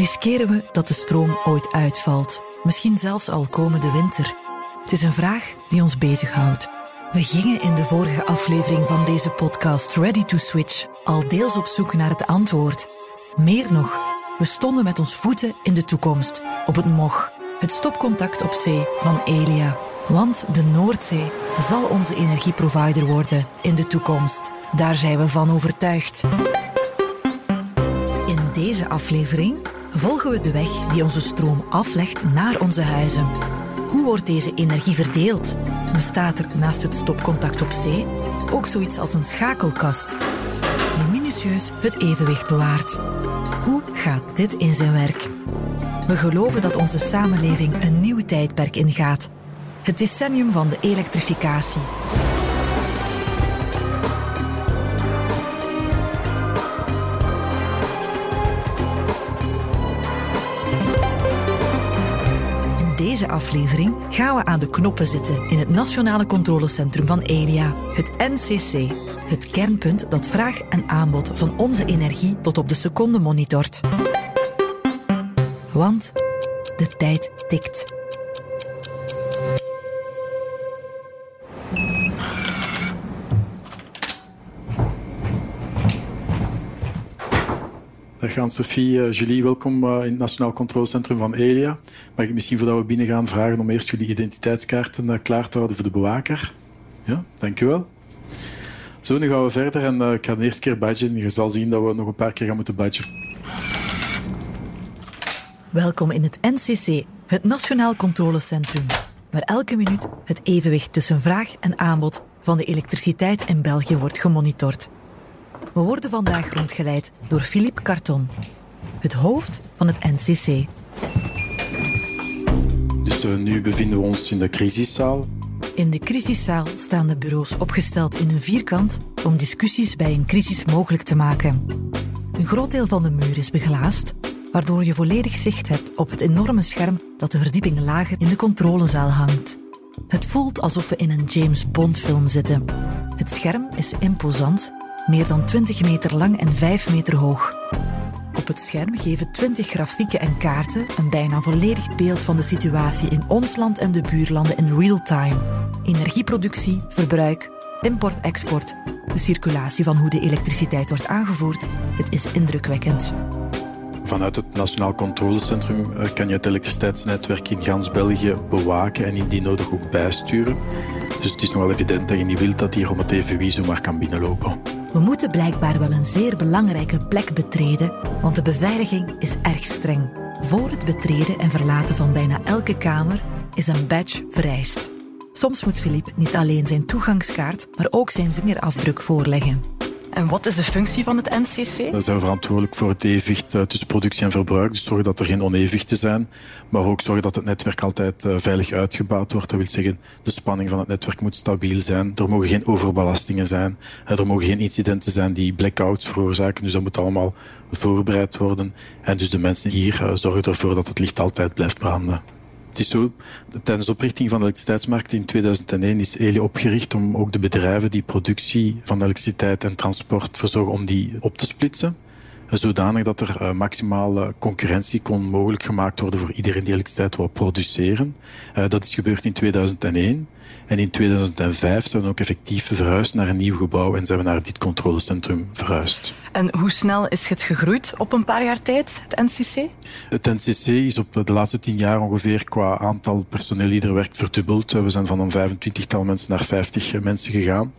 riskeren we dat de stroom ooit uitvalt. Misschien zelfs al komende winter. Het is een vraag die ons bezighoudt. We gingen in de vorige aflevering van deze podcast Ready to Switch al deels op zoek naar het antwoord. Meer nog, we stonden met ons voeten in de toekomst, op het MOG, het stopcontact op zee van Elia. Want de Noordzee zal onze energieprovider worden in de toekomst. Daar zijn we van overtuigd. In deze aflevering volgen we de weg die onze stroom aflegt naar onze huizen. Hoe wordt deze energie verdeeld? Bestaat er naast het stopcontact op zee ook zoiets als een schakelkast die minutieus het evenwicht bewaart? Hoe gaat dit in zijn werk? We geloven dat onze samenleving een nieuw tijdperk ingaat. Het decennium van de elektrificatie. Deze aflevering gaan we aan de knoppen zitten in het Nationale Controlecentrum van Elia, het NCC. Het kernpunt dat vraag en aanbod van onze energie tot op de seconde monitort. Want de tijd tikt. Dag Anne-Sophie, uh, Julie, welkom uh, in het Nationaal Controlecentrum van Elia. Mag ik misschien voordat we binnen gaan vragen om eerst jullie identiteitskaarten uh, klaar te houden voor de bewaker? Ja, dankjewel. Zo, nu gaan we verder en ik ga de eerste keer badgen. Je zal zien dat we nog een paar keer gaan moeten badgen. Welkom in het NCC, het Nationaal Controlecentrum, waar elke minuut het evenwicht tussen vraag en aanbod van de elektriciteit in België wordt gemonitord. We worden vandaag rondgeleid door Philippe Carton, het hoofd van het NCC. Dus uh, nu bevinden we ons in de crisiszaal. In de crisiszaal staan de bureaus opgesteld in een vierkant om discussies bij een crisis mogelijk te maken. Een groot deel van de muur is beglaasd, waardoor je volledig zicht hebt op het enorme scherm dat de verdieping lager in de controlezaal hangt. Het voelt alsof we in een James Bond film zitten. Het scherm is imposant meer dan 20 meter lang en 5 meter hoog. Op het scherm geven 20 grafieken en kaarten een bijna volledig beeld van de situatie in ons land en de buurlanden in real time. Energieproductie, verbruik, import-export, de circulatie van hoe de elektriciteit wordt aangevoerd. Het is indrukwekkend. Vanuit het Nationaal Controlecentrum kan je het elektriciteitsnetwerk in gans België bewaken en indien nodig ook bijsturen. Dus het is nogal evident dat je niet wilt dat hier om het even wie zomaar kan binnenlopen. We moeten blijkbaar wel een zeer belangrijke plek betreden, want de beveiliging is erg streng. Voor het betreden en verlaten van bijna elke kamer is een badge vereist. Soms moet Philippe niet alleen zijn toegangskaart, maar ook zijn vingerafdruk voorleggen. En wat is de functie van het NCC? We zijn verantwoordelijk voor het evenwicht eh, tussen productie en verbruik. Dus zorgen dat er geen onevenwichten zijn. Maar ook zorgen dat het netwerk altijd uh, veilig uitgebouwd wordt. Dat wil zeggen, de spanning van het netwerk moet stabiel zijn. Er mogen geen overbelastingen zijn. Er mogen geen incidenten zijn die blackouts veroorzaken. Dus dat moet allemaal voorbereid worden. En dus de mensen hier zorgen ervoor dat het licht altijd blijft branden. Het is zo, tijdens de oprichting van de elektriciteitsmarkt in 2001 is ELI opgericht om ook de bedrijven die productie van elektriciteit en transport verzorgen, om die op te splitsen. Zodanig dat er uh, maximale concurrentie kon mogelijk gemaakt worden voor iedereen die elektriciteit wil produceren. Uh, dat is gebeurd in 2001. En in 2005 zijn we ook effectief verhuisd naar een nieuw gebouw en zijn we naar dit controlecentrum verhuisd. En hoe snel is het gegroeid op een paar jaar tijd, het NCC? Het NCC is op de laatste tien jaar ongeveer qua aantal personeel die er werkt verdubbeld. We zijn van een 25-tal mensen naar 50 mensen gegaan.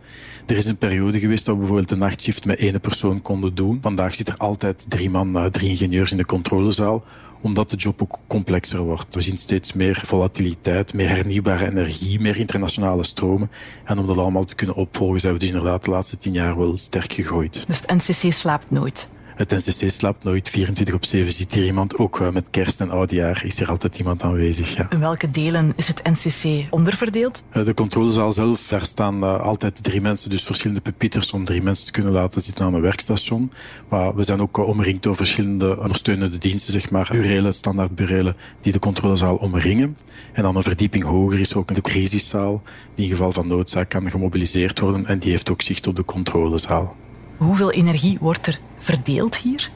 Er is een periode geweest dat we bijvoorbeeld een nachtshift met één persoon konden doen. Vandaag zit er altijd drie man, drie ingenieurs in de controlezaal omdat de job ook complexer wordt. We zien steeds meer volatiliteit, meer hernieuwbare energie, meer internationale stromen. En om dat allemaal te kunnen opvolgen zijn we dus inderdaad de laatste tien jaar wel sterk gegooid. Dus het NCC slaapt nooit? Het NCC slaapt nooit. 24 op 7 zit hier iemand. Ook met kerst en oudjaar is er altijd iemand aanwezig. Ja. In welke delen is het NCC onderverdeeld? De controlezaal zelf, daar staan altijd drie mensen, dus verschillende pupieters om drie mensen te kunnen laten zitten aan een werkstation. Maar we zijn ook omringd door verschillende ondersteunende diensten, zeg maar, burelen, standaard burelen, die de controlezaal omringen. En dan een verdieping hoger is ook de crisiszaal, die in geval van noodzaak kan gemobiliseerd worden en die heeft ook zicht op de controlezaal. Hoeveel energie wordt er verdeeld hier?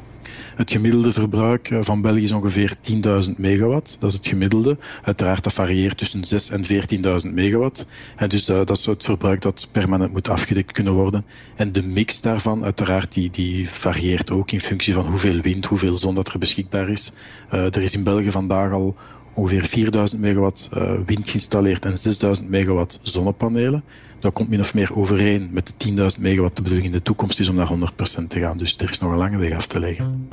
Het gemiddelde verbruik eh, van België is ongeveer 10.000 megawatt. Dat is het gemiddelde. Uiteraard, dat varieert tussen 6 en 14.000 megawatt. En dus uh, dat is het verbruik dat permanent moet afgedekt kunnen worden. En de mix daarvan, uiteraard, die, die varieert ook in functie van hoeveel wind, hoeveel zon dat er beschikbaar is. Uh, er is in België vandaag al ongeveer 4000 megawatt uh, wind geïnstalleerd en 6000 megawatt zonnepanelen. Dat komt min of meer overeen met de 10.000 megawatt de bedoeling in de toekomst is om naar 100% te gaan. Dus er is nog een lange weg af te leggen.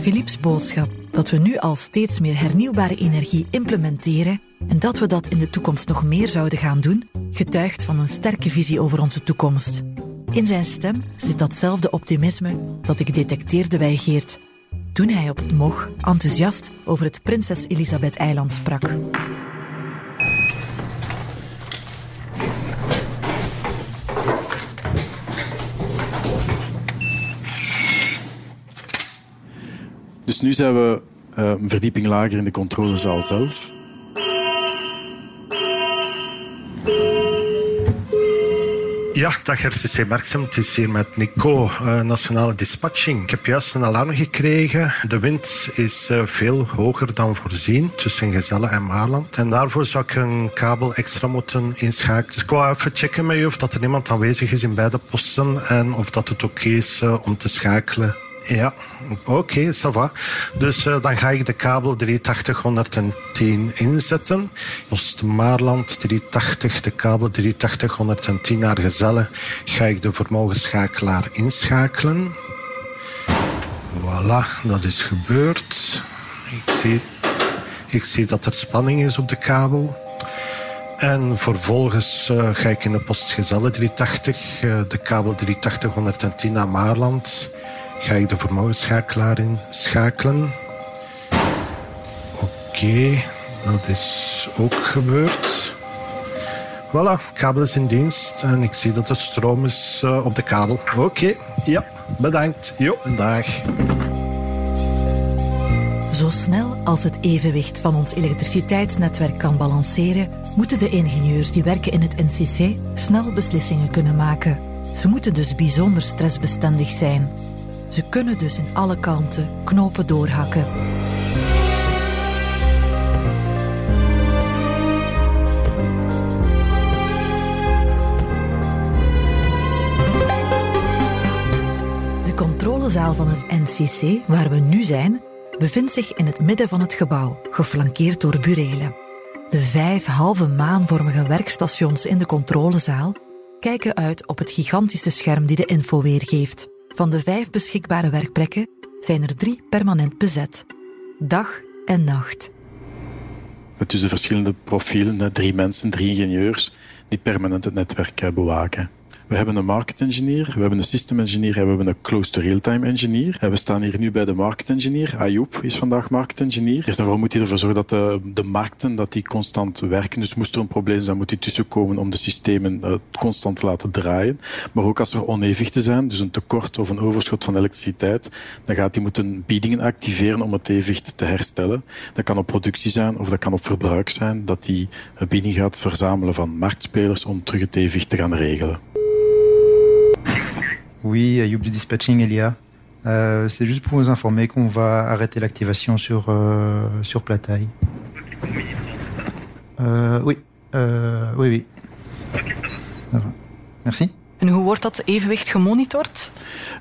Philips boodschap dat we nu al steeds meer hernieuwbare energie implementeren en dat we dat in de toekomst nog meer zouden gaan doen, getuigt van een sterke visie over onze toekomst. In zijn stem zit datzelfde optimisme dat ik detecteerde bij Geert toen hij op het Mog enthousiast over het Prinses Elisabeth-eiland sprak. Dus nu zijn we uh, een verdieping lager in de controlezaal zelf. Ja, dag RCC Merksem. Het is hier met Nico, uh, Nationale Dispatching. Ik heb juist een alarm gekregen. De wind is uh, veel hoger dan voorzien tussen Gezelle en Maarland. En daarvoor zou ik een kabel extra moeten inschakelen. Dus ik wou even checken met u of dat er iemand aanwezig is in beide posten en of dat het oké is om te schakelen. Ja, oké, okay, ça. Dus uh, dan ga ik de kabel 380-110 inzetten. Oost-Maarland 380, de kabel 380-110 naar Gezelle. Ga ik de vermogensschakelaar inschakelen. Voilà, dat is gebeurd. Ik zie, ik zie dat er spanning is op de kabel. En vervolgens uh, ga ik in de post Gezelle 380, uh, de kabel 380-110 naar Maarland ga ik de vermogensschakelaar inschakelen. Oké, okay, dat is ook gebeurd. Voilà, kabel is in dienst en ik zie dat de stroom is uh, op de kabel. Oké, ja, bedankt. Jo, dag. Zo snel als het evenwicht van ons elektriciteitsnetwerk kan balanceren, moeten de ingenieurs die werken in het NCC snel beslissingen kunnen maken. Ze moeten dus bijzonder stressbestendig zijn. Ze kunnen dus in alle kanten knopen doorhakken. De controlezaal van het NCC, waar we nu zijn, bevindt zich in het midden van het gebouw, geflankeerd door burelen. De vijf halve maanvormige werkstations in de controlezaal kijken uit op het gigantische scherm die de info weergeeft. Van de vijf beschikbare werkplekken zijn er drie permanent bezet. Dag en nacht. Met dus de verschillende profielen, drie mensen, drie ingenieurs, die permanent het netwerk bewaken. We hebben een market engineer, we hebben een system engineer en we hebben een close to real-time engineer. En we staan hier nu bij de market engineer. Ayoub is vandaag market engineer. Eerst en vooral moet hij ervoor zorgen dat de, de markten dat die constant werken. Dus moest er een probleem zijn, moet hij tussenkomen om de systemen uh, constant te laten draaien. Maar ook als er onevenwichten zijn, dus een tekort of een overschot van elektriciteit, dan gaat hij moeten biedingen activeren om het evenwicht te herstellen. Dat kan op productie zijn of dat kan op verbruik zijn, dat hij een bieding gaat verzamelen van marktspelers om terug het evenwicht te gaan regelen. Oui, Ayoub du dispatching, Elia. Euh, c'est juste pour vous informer qu'on va arrêter l'activation sur, euh, sur Plataille. Euh, oui, euh, oui, oui. Merci. En hoe wordt dat evenwicht gemonitord?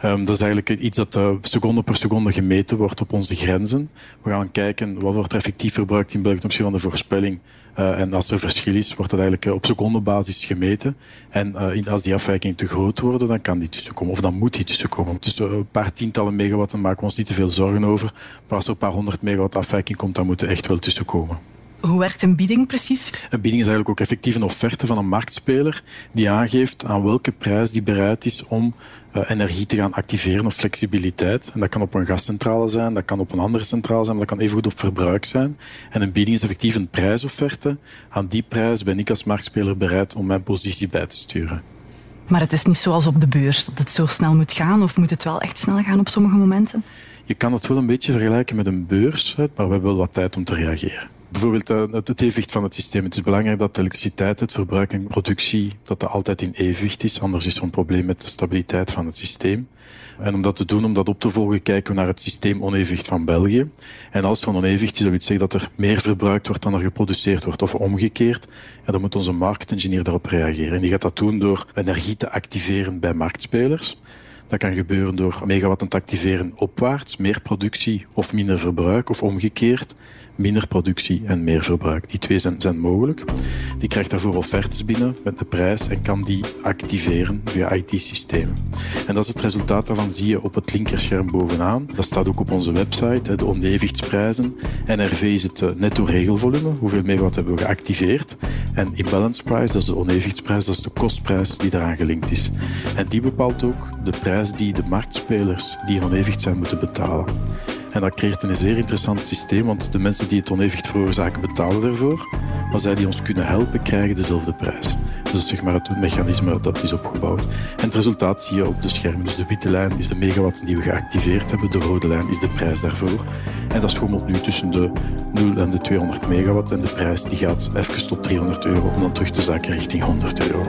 Um, dat is eigenlijk iets dat uh, seconde per seconde gemeten wordt op onze grenzen. We gaan kijken wat wordt er effectief verbruikt in België ten opzichte van de voorspelling. Uh, en als er verschil is, wordt dat eigenlijk uh, op secondebasis gemeten. En uh, als die afwijking te groot wordt, dan kan die tussenkomen. Of dan moet die tussenkomen. Dus een paar tientallen megawatt maken we ons niet te veel zorgen over. Maar als er een paar honderd megawatt afwijking komt, dan moet er echt wel tussenkomen. Hoe werkt een bieding precies? Een bieding is eigenlijk ook effectief een offerte van een marktspeler die aangeeft aan welke prijs die bereid is om uh, energie te gaan activeren of flexibiliteit. En dat kan op een gascentrale zijn, dat kan op een andere centrale zijn, maar dat kan evengoed op verbruik zijn. En een bieding is effectief een prijsofferte. Aan die prijs ben ik als marktspeler bereid om mijn positie bij te sturen. Maar het is niet zoals op de beurs, dat het zo snel moet gaan, of moet het wel echt snel gaan op sommige momenten? Je kan het wel een beetje vergelijken met een beurs, maar we hebben wel wat tijd om te reageren Bijvoorbeeld uh, het evenwicht van het systeem. Het is belangrijk dat elektriciteit, het verbruik en productie, dat dat altijd in evenwicht is. Anders is er een probleem met de stabiliteit van het systeem. En om dat te doen, om dat op te volgen, kijken we naar het systeem onevenwicht van België. En als er een onevenwicht is, dat wil zeggen dat er meer verbruikt wordt dan er geproduceerd wordt, of omgekeerd. En dan moet onze marktengineer daarop reageren. En die gaat dat doen door energie te activeren bij marktspelers. Dat kan gebeuren door megawatten te activeren opwaarts, meer productie of minder verbruik, of omgekeerd minder productie en meer verbruik. Die twee zijn, zijn mogelijk. Die krijgt daarvoor offertes binnen met de prijs en kan die activeren via IT-systemen. En dat is het resultaat daarvan zie je op het linkerscherm bovenaan. Dat staat ook op onze website, de onevenwichtsprijzen. NRV is het eh, netto regelvolume, hoeveel megawatt hebben we geactiveerd. En imbalance price, dat is de onevenwichtsprijs, dat is de kostprijs die daaraan gelinkt is. En die bepaalt ook de prijs die de marktspelers die onevenwicht zijn moeten betalen. En dat creëert een zeer interessant systeem, want de mensen die het onevenwicht veroorzaken betalen ervoor, maar zij die ons kunnen helpen krijgen dezelfde prijs. Dus zeg maar het mechanisme dat is opgebouwd. En het resultaat zie je op de schermen. Dus de witte lijn is de megawatt die we geactiveerd hebben, de rode lijn is de prijs daarvoor. En dat schommelt nu tussen de 0 en de 200 megawatt en de prijs die gaat even tot 300 euro om dan terug te zakken richting 100 euro.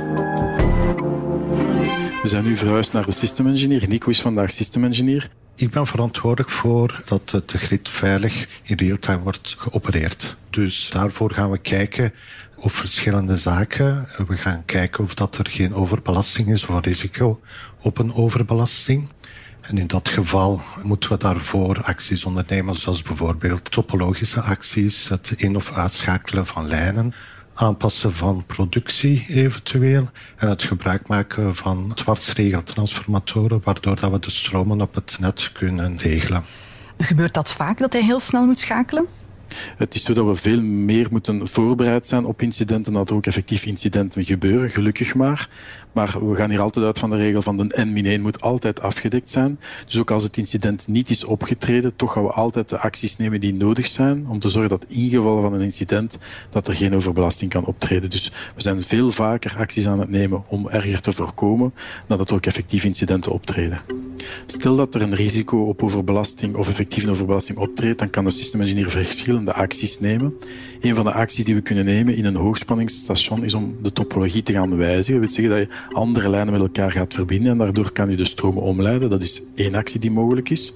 We zijn nu verhuisd naar de system engineer. Nico is vandaag system engineer. Ik ben verantwoordelijk voor dat de grid veilig in real-time wordt geopereerd. Dus daarvoor gaan we kijken op verschillende zaken. We gaan kijken of dat er geen overbelasting is of een risico op een overbelasting. En in dat geval moeten we daarvoor acties ondernemen, zoals bijvoorbeeld topologische acties, het in- of uitschakelen van lijnen, aanpassen van productie eventueel en het gebruik maken van dwarsregeltransformatoren, waardoor dat we de stromen op het net kunnen regelen. Gebeurt dat vaak, dat hij heel snel moet schakelen? Het is zo dat we veel meer moeten voorbereid zijn op incidenten, dat er ook effectief incidenten gebeuren, gelukkig maar. Maar we gaan hier altijd uit van de regel van de N-1 moet altijd afgedekt zijn. Dus ook als het incident niet is opgetreden, toch gaan we altijd de acties nemen die nodig zijn om te zorgen dat in geval van een incident dat er geen overbelasting kan optreden. Dus we zijn veel vaker acties aan het nemen om erger te voorkomen dan dat er ook effectief incidenten optreden. Stel dat er een risico op overbelasting of effectieve overbelasting optreedt, dan kan de systemengineer verschillende acties nemen. Een van de acties die we kunnen nemen in een hoogspanningsstation is om de topologie te gaan wijzigen. Dat wil zeggen dat je andere lijnen met elkaar gaat verbinden en daardoor kan je de stromen omleiden. Dat is één actie die mogelijk is.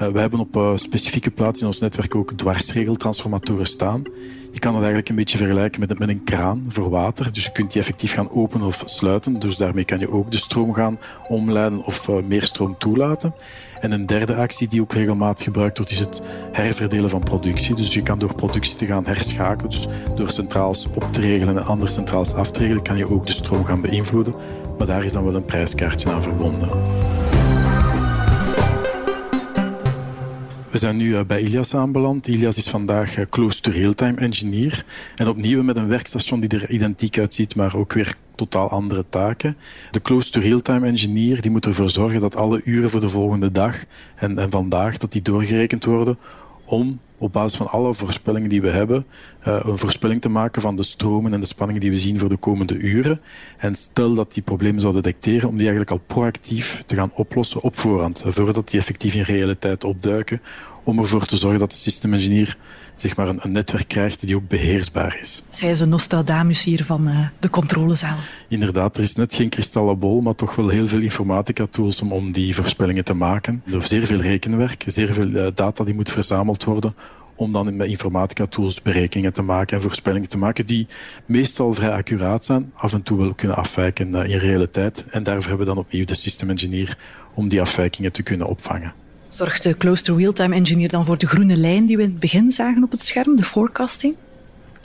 Uh, we hebben op uh, specifieke plaatsen in ons netwerk ook dwarsregeltransformatoren staan. Je kan dat eigenlijk een beetje vergelijken met, met een kraan voor water. Dus je kunt die effectief gaan openen of sluiten. Dus daarmee kan je ook de stroom gaan omleiden of uh, meer stroom toelaten. En een derde actie die ook regelmatig gebruikt wordt, is het herverdelen van productie. Dus je kan door productie te gaan herschakelen, dus door centraals op te regelen en andere centraals af te regelen, kan je ook de stroom gaan beïnvloeden. Maar daar is dan wel een prijskaartje aan verbonden. We zijn nu bij Ilias aanbeland. Ilias is vandaag close to real-time engineer. En opnieuw met een werkstation die er identiek uitziet, maar ook weer totaal andere taken. De close to real-time engineer die moet ervoor zorgen dat alle uren voor de volgende dag en, en vandaag dat die doorgerekend worden om op basis van alle voorspellingen die we hebben, uh, een voorspelling te maken van de stromen en de spanningen die we zien voor de komende uren. En stel dat die problemen zouden detecteren, om die eigenlijk al proactief te gaan oplossen op voorhand, voordat die effectief in realiteit opduiken, om ervoor te zorgen dat de systemengineer zeg maar, een, een, netwerk krijgt die ook beheersbaar is. Zij is een Nostradamus hier van uh, de controlezaal. Inderdaad, er is net geen kristallenbol, maar toch wel heel veel informatica-tools om, om die voorspellingen te maken. Er is zeer veel rekenwerk, zeer veel uh, data die moet verzameld worden om dan met informatica-tools berekeningen te maken en voorspellingen te maken die meestal vrij accuraat zijn, af en toe wel kunnen afwijken uh, in realiteit. En daarvoor hebben we dan opnieuw de system engineer om die afwijkingen te kunnen opvangen. Zorgt de Close to Real-Time Engineer dan voor de groene lijn die we in het begin zagen op het scherm, de forecasting?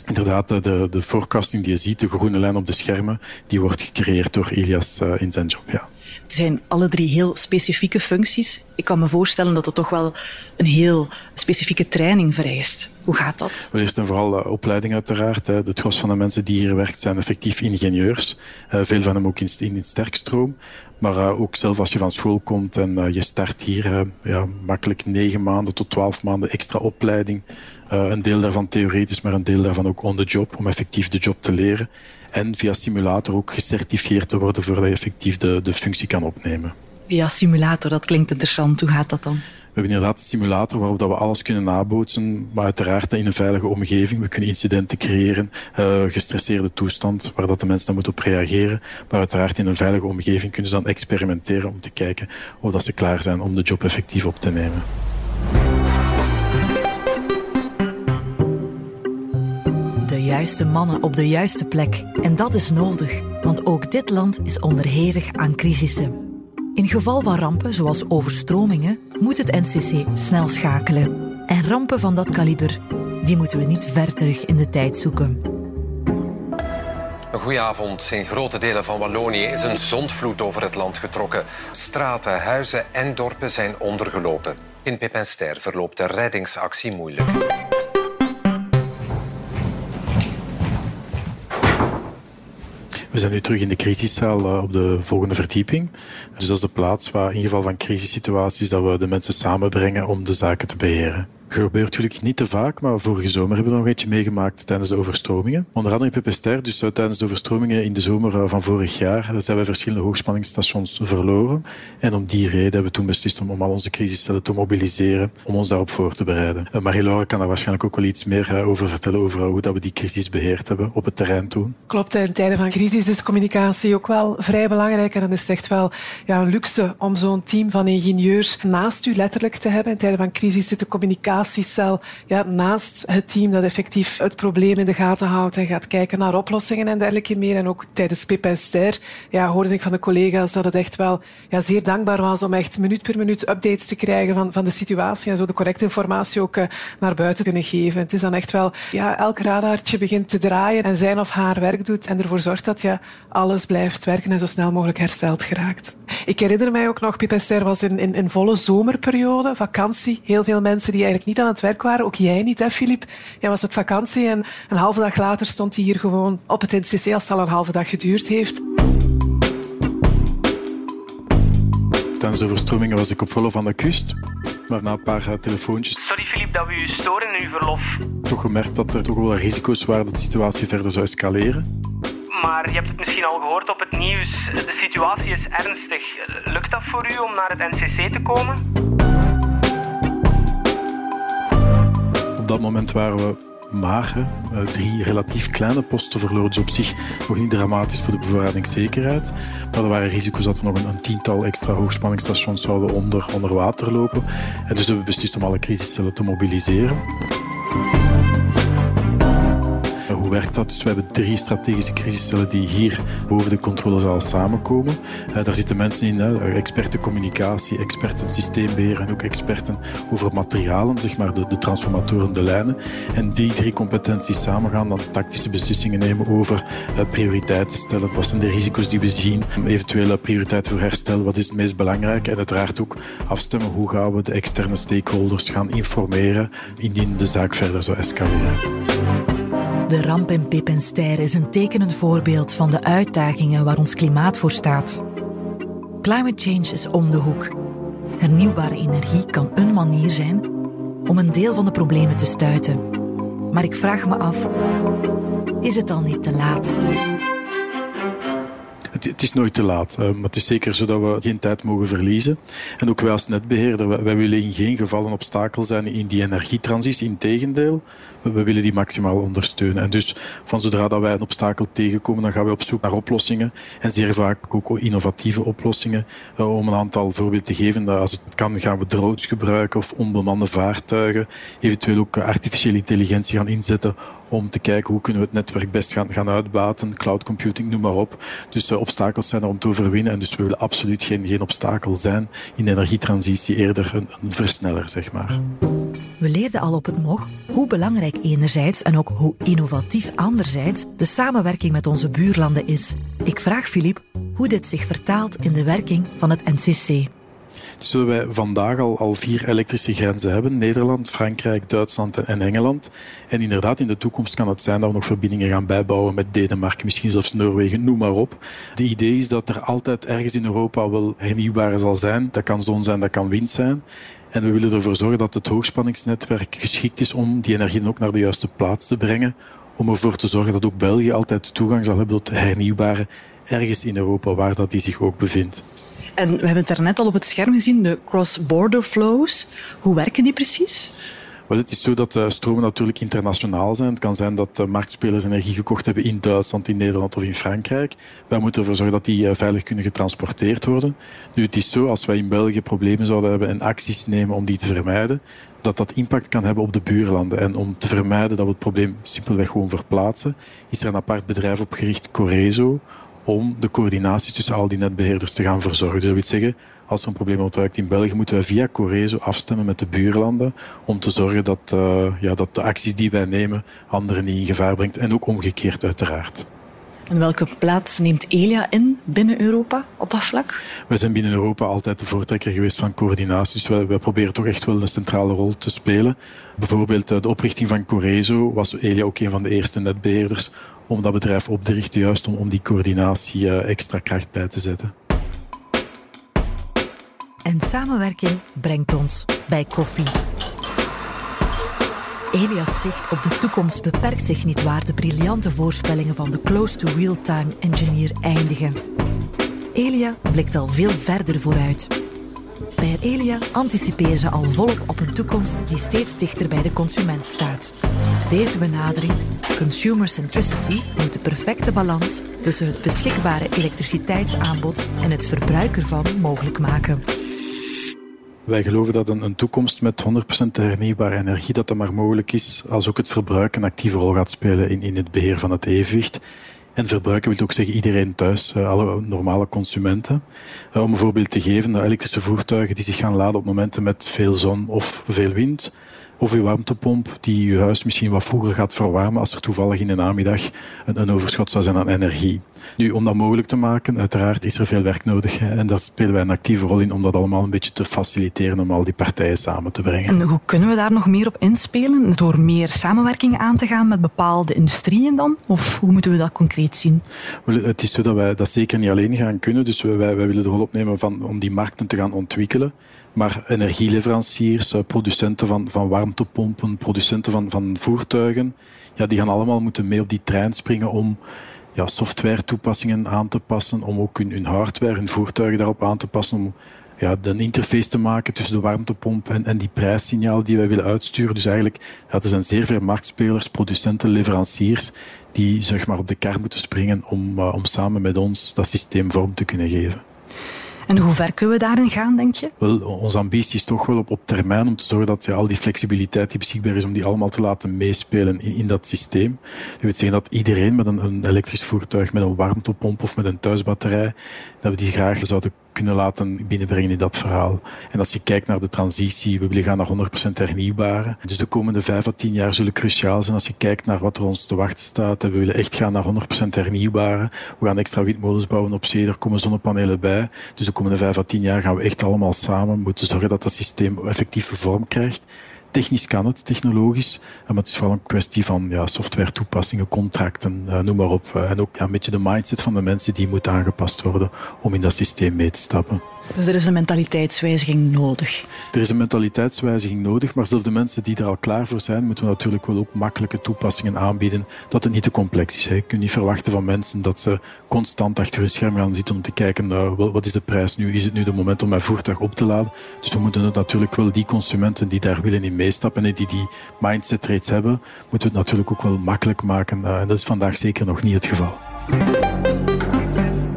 Inderdaad, de, de forecasting die je ziet, de groene lijn op de schermen, die wordt gecreëerd door Elias uh, in zijn job. Ja. Het zijn alle drie heel specifieke functies. Ik kan me voorstellen dat het toch wel een heel specifieke training vereist. Hoe gaat dat? Eerst en vooral uh, opleiding uiteraard. Hè. Het gros van de mensen die hier werkt zijn effectief ingenieurs. Uh, veel van hem ook in, in, in sterkstroom. Maar uh, ook zelf als je van school komt en uh, je start hier uh, ja, makkelijk negen maanden tot twaalf maanden extra opleiding. een deel daarvan theoretisch, maar een deel daarvan ook on the job om effectief de job te leren. En via simulator ook gecertificeerd te worden voordat je effectief de, de functie kan opnemen. Via simulator, dat klinkt interessant. Hoe gaat dat dan? We hebben inderdaad een simulator waarop dat we alles kunnen nabootsen, maar uiteraard in een veilige omgeving. We kunnen incidenten creëren, uh, gestresseerde toestand waar dat de mensen dan moeten op reageren. Maar uiteraard in een veilige omgeving kunnen ze dan experimenteren om te kijken of dat ze klaar zijn om de job effectief op te nemen. De juiste mannen op de juiste plek. En dat is nodig, want ook dit land is onderhevig aan crisissen. In geval van rampen zoals overstromingen moet het NCC snel schakelen. En rampen van dat kaliber, die moeten we niet ver terug in de tijd zoeken. Goedenavond. In grote delen van Wallonië is een zondvloed over het land getrokken. Straten, huizen en dorpen zijn ondergelopen. In Pepinster verloopt de reddingsactie moeilijk. We zijn nu terug in de crisiszaal eh, op de volgende verdieping. Dus dat is de plaats waar in geval van crisissituaties dat we de mensen samenbrengen om de zaken te beheren gebeurt natuurlijk niet te vaak, maar vorige zomer hebben we nog eentje meegemaakt tijdens de overstromingen. Onder andere in Pepester, dus eh, tijdens de overstromingen in de zomer eh, van vorig jaar, zijn we verschillende hoogspanningsstations verloren. En om die reden hebben we toen beslist om, al onze crisiscellen te mobiliseren, om ons daarop voor te bereiden. Uh, Marie-Laure kan daar waarschijnlijk ook wel iets meer over vertellen, over hoe dat we die crisis beheerd hebben op het terrein toen. Klopt, in tijden van crisis is communicatie ook wel vrij belangrijk. En dan is het echt wel ja, een luxe om zo'n team van ingenieurs naast u letterlijk te hebben. In tijden van crisis zit de communicatie ja, naast het team dat effectief het probleem in de gaten houdt en gaat kijken naar oplossingen en dergelijke meer. En ook tijdens Pip Ster ja, hoorde ik van de collega's dat het echt wel ja, zeer dankbaar was om echt minuut per minuut updates te krijgen van, van de situatie en zo de correcte informatie ook uh, naar buiten te kunnen geven. Het is dan echt wel, ja, elk radartje begint te draaien en zijn of haar werk doet en ervoor zorgt dat ja, alles blijft werken en zo snel mogelijk hersteld geraakt. Ik herinner mij ook nog, Pip Ster was in, in, in volle zomerperiode, vakantie. Heel veel mensen die eigenlijk niet aan het werk waren. Ook jij niet, hè, Filip? Jij was op vakantie en een halve dag later stond hij hier gewoon op het NCC als het al een halve dag geduurd heeft. Tijdens de overstromingen was ik op volle van de kust. Maar na een paar uh, telefoontjes... Sorry Filip dat we u storen in uw verlof. Toch gemerkt dat er toch wel risico's waren dat de situatie verder zou escaleren. Maar je hebt het misschien al gehoord op het nieuws. De situatie is ernstig. Lukt dat voor u om naar het NCC te komen? Op dat moment waren we maar drie relatief kleine posten verloren. Dus op zich nog niet dramatisch voor de bevoorradingszekerheid. Maar er waren risico's dat er nog een, een tiental extra hoogspanningsstations zouden onder, onder water lopen. En dus hebben we beslist om alle crisiscellen te mobiliseren. Hoe werkt dat? Dus we hebben drie strategische crisiscellen die hier boven de controlezaal samenkomen. Uh, daar zitten mensen in, hè, experten communicatie, experten systeembeheer en ook experten over materialen, zeg maar de, transformatoren, de lijnen. En die drie competenties samen gaan dan tactische beslissingen nemen over uh, prioriteiten stellen. Wat zijn de risico's die we zien? Eventuele prioriteiten voor herstel, wat is het meest belangrijk? En uiteraard ook afstemmen hoe gaan we de externe stakeholders gaan informeren indien de zaak verder zou escaleren. De ramp in Pippenster is een tekenend voorbeeld van de uitdagingen waar ons klimaat voor staat. Climate change is om de hoek. Hernieuwbare energie kan een manier zijn om een deel van de problemen te stuiten. Maar ik vraag me af: is het al niet te laat? Het, is nooit te laat, maar het is zeker zo dat we geen tijd mogen verliezen. En ook wij als netbeheerder, wij, willen in geen geval een obstakel zijn in die energietransitie. Integendeel, we willen die maximaal ondersteunen. En dus van zodra dat wij een obstakel tegenkomen, dan gaan we op zoek naar oplossingen. En zeer vaak ook innovatieve oplossingen. om een aantal voorbeelden te geven, als het kan gaan we drones gebruiken of onbemande vaartuigen. Eventueel ook artificiële intelligentie gaan inzetten om te kijken hoe kunnen we het netwerk best gaan, gaan uitbaten, cloud computing, noem maar op. Dus uh, obstakels zijn er om te overwinnen en dus we willen absoluut geen, geen obstakel zijn in de energietransitie, eerder een, een versneller, zeg maar. We leerden al op het MOG hoe belangrijk enerzijds en ook hoe innovatief anderzijds de samenwerking met onze buurlanden is. Ik vraag Filip hoe dit zich vertaalt in de werking van het NCC. Zullen wij vandaag al, al vier elektrische grenzen hebben. Nederland, Frankrijk, Duitsland en Engeland. En inderdaad, in de toekomst kan het zijn dat we nog verbindingen gaan bijbouwen met Denemarken, misschien zelfs Noorwegen, noem maar op. De idee is dat er altijd ergens in Europa wel hernieuwbare zal zijn. Dat kan zon zijn, dat kan wind zijn. En we willen ervoor zorgen dat het hoogspanningsnetwerk geschikt is om die energie ook naar de juiste plaats te brengen. Om ervoor te zorgen dat ook België altijd toegang zal hebben tot hernieuwbare ergens in Europa waar dat die zich ook bevindt. En we hebben het daarnet al op het scherm gezien, de cross-border flows. Hoe werken die precies? Wel, het is zo dat uh, stromen natuurlijk internationaal zijn. Het kan zijn dat uh, marktspelers energie gekocht hebben in Duitsland, in Nederland of in Frankrijk. Wij moeten ervoor zorgen dat die uh, veilig kunnen getransporteerd worden. Nu, het is zo, als wij in België problemen zouden hebben en acties nemen om die te vermijden, dat dat impact kan hebben op de buurlanden. En om te vermijden dat we het probleem simpelweg gewoon verplaatsen, is er een apart bedrijf opgericht, Corezo, om de coördinatie tussen al die netbeheerders te gaan verzorgen. Dus dat wil zeggen, als er een probleem ontduikt in België, moeten wij via Corezo afstemmen met de buurlanden om te zorgen dat, uh, ja, dat de acties die wij nemen anderen niet in gevaar brengt. En ook omgekeerd uiteraard. En welke plaats neemt Elia in binnen Europa op dat vlak? Wij zijn binnen Europa altijd de voortrekker geweest van coördinatie. Dus wij, wij proberen toch echt wel een centrale rol te spelen. Bijvoorbeeld de oprichting van Corezo was Elia ook een van de eerste netbeheerders om dat bedrijf op te richten, juist om, om die coördinatie uh, extra kracht bij te zetten. En samenwerking brengt ons bij koffie. Elias zicht op de toekomst beperkt zich niet waar de briljante voorspellingen van de Close to Real-Time Engineer eindigen. Elia blikt al veel verder vooruit. Bij Elia anticiperen ze al volop op een toekomst die steeds dichter bij de consument staat. Deze benadering, consumer centricity, moet de perfecte balans tussen het beschikbare elektriciteitsaanbod en het verbruik ervan mogelijk maken. Wij geloven dat een, toekomst met 100% hernieuwbare energie, dat dat maar mogelijk is als ook het verbruik een actieve rol gaat spelen in, in het beheer van het evenwicht. En verbruiken wil ook zeggen iedereen thuis, uh, alle normale consumenten. Uh, om een voorbeeld te geven, elektrische voertuigen die zich gaan laden op momenten met veel zon of veel wind. Of uw warmtepomp die uw huis misschien wat vroeger gaat verwarmen als er toevallig in de namiddag een, een overschot zou zijn aan energie. Nu, om dat mogelijk te maken, uiteraard is er veel werk nodig. Hè, en daar spelen wij een actieve rol in om dat allemaal een beetje te faciliteren, om al die partijen samen te brengen. En hoe kunnen we daar nog meer op inspelen? Door meer samenwerking aan te gaan met bepaalde industrieën dan? Of hoe moeten we dat concreet zien? Het is zo dat wij dat zeker niet alleen gaan kunnen. Dus wij, wij willen de rol opnemen van, om die markten te gaan ontwikkelen. Maar energieleveranciers, eh, producenten van, van warmtepompen, producenten van, van voertuigen, ja, die gaan allemaal moeten mee op die trein springen om ja, software toepassingen aan te passen, om ook hun, hun hardware, hun voertuigen daarop aan te passen, om ja, de interface te maken tussen de warmtepomp en, die prijssignaal die wij willen uitsturen. Dus eigenlijk, ja, er zijn zeer veel marktspelers, producenten, leveranciers, die zeg maar op de kar moeten springen om, uh, om samen met ons dat systeem vorm te kunnen geven. En hoe ver kunnen we daarin gaan, denk je? Wel, onze ambitie is toch wel op, termijn om te zorgen dat ja, al die flexibiliteit die beschikbaar is, om die allemaal te laten meespelen in, in dat systeem. Dat wil zeggen dat iedereen met een, een elektrisch voertuig, met een warmtepomp of met een thuisbatterij, dat we die graag zouden kunnen laten binnenbrengen in dat verhaal. En als je kijkt naar de transitie, we willen gaan naar 100% hernieuwbare. Dus de komende 5 à 10 jaar zullen cruciaal zijn als je kijkt naar wat er ons te wachten staat. We willen echt gaan naar 100% hernieuwbare. We gaan extra windmolens bouwen op zee, er komen zonnepanelen bij. Dus de komende 5 à 10 jaar gaan we echt allemaal samen moeten zorgen dat dat systeem effectieve vorm krijgt. Technisch kan het, technologisch. Maar het is vooral een kwestie van ja, software toepassingen, contracten, uh, noem maar op. Uh, en ook ja, een beetje de mindset van de mensen die moet aangepast worden om in dat systeem mee te stappen. Dus er is een mentaliteitswijziging nodig. Er is een mentaliteitswijziging nodig, maar zelfs de mensen die er al klaar voor zijn, moeten we natuurlijk wel ook makkelijke toepassingen aanbieden, dat het niet te complex is. Hè. Je kunt niet verwachten van mensen dat ze constant achter hun scherm gaan zitten om te kijken, wat is de prijs nu? Is het nu de moment om mijn voertuig op te laden? Dus we moeten het natuurlijk wel die consumenten die daar willen in meestappen en die die mindset reeds hebben, moeten we het natuurlijk ook wel makkelijk maken. Uh, en dat is vandaag zeker nog niet het geval.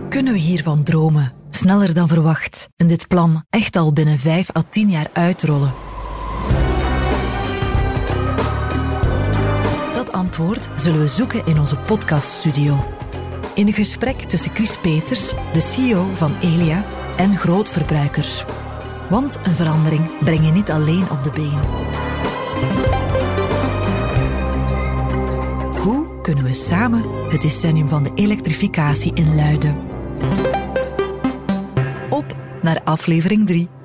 Kunnen we hiervan dromen? Sneller dan verwacht. En dit plan echt al binnen 5 à 10 jaar uitrollen. Dat antwoord zullen we zoeken in onze podcaststudio. In een gesprek tussen Chris Peters, de CEO van Elia, en grootverbruikers. Want een verandering breng je niet alleen op de been. Hoe kunnen we samen het decennium van de elektrificatie inluiden? Naar aflevering 3.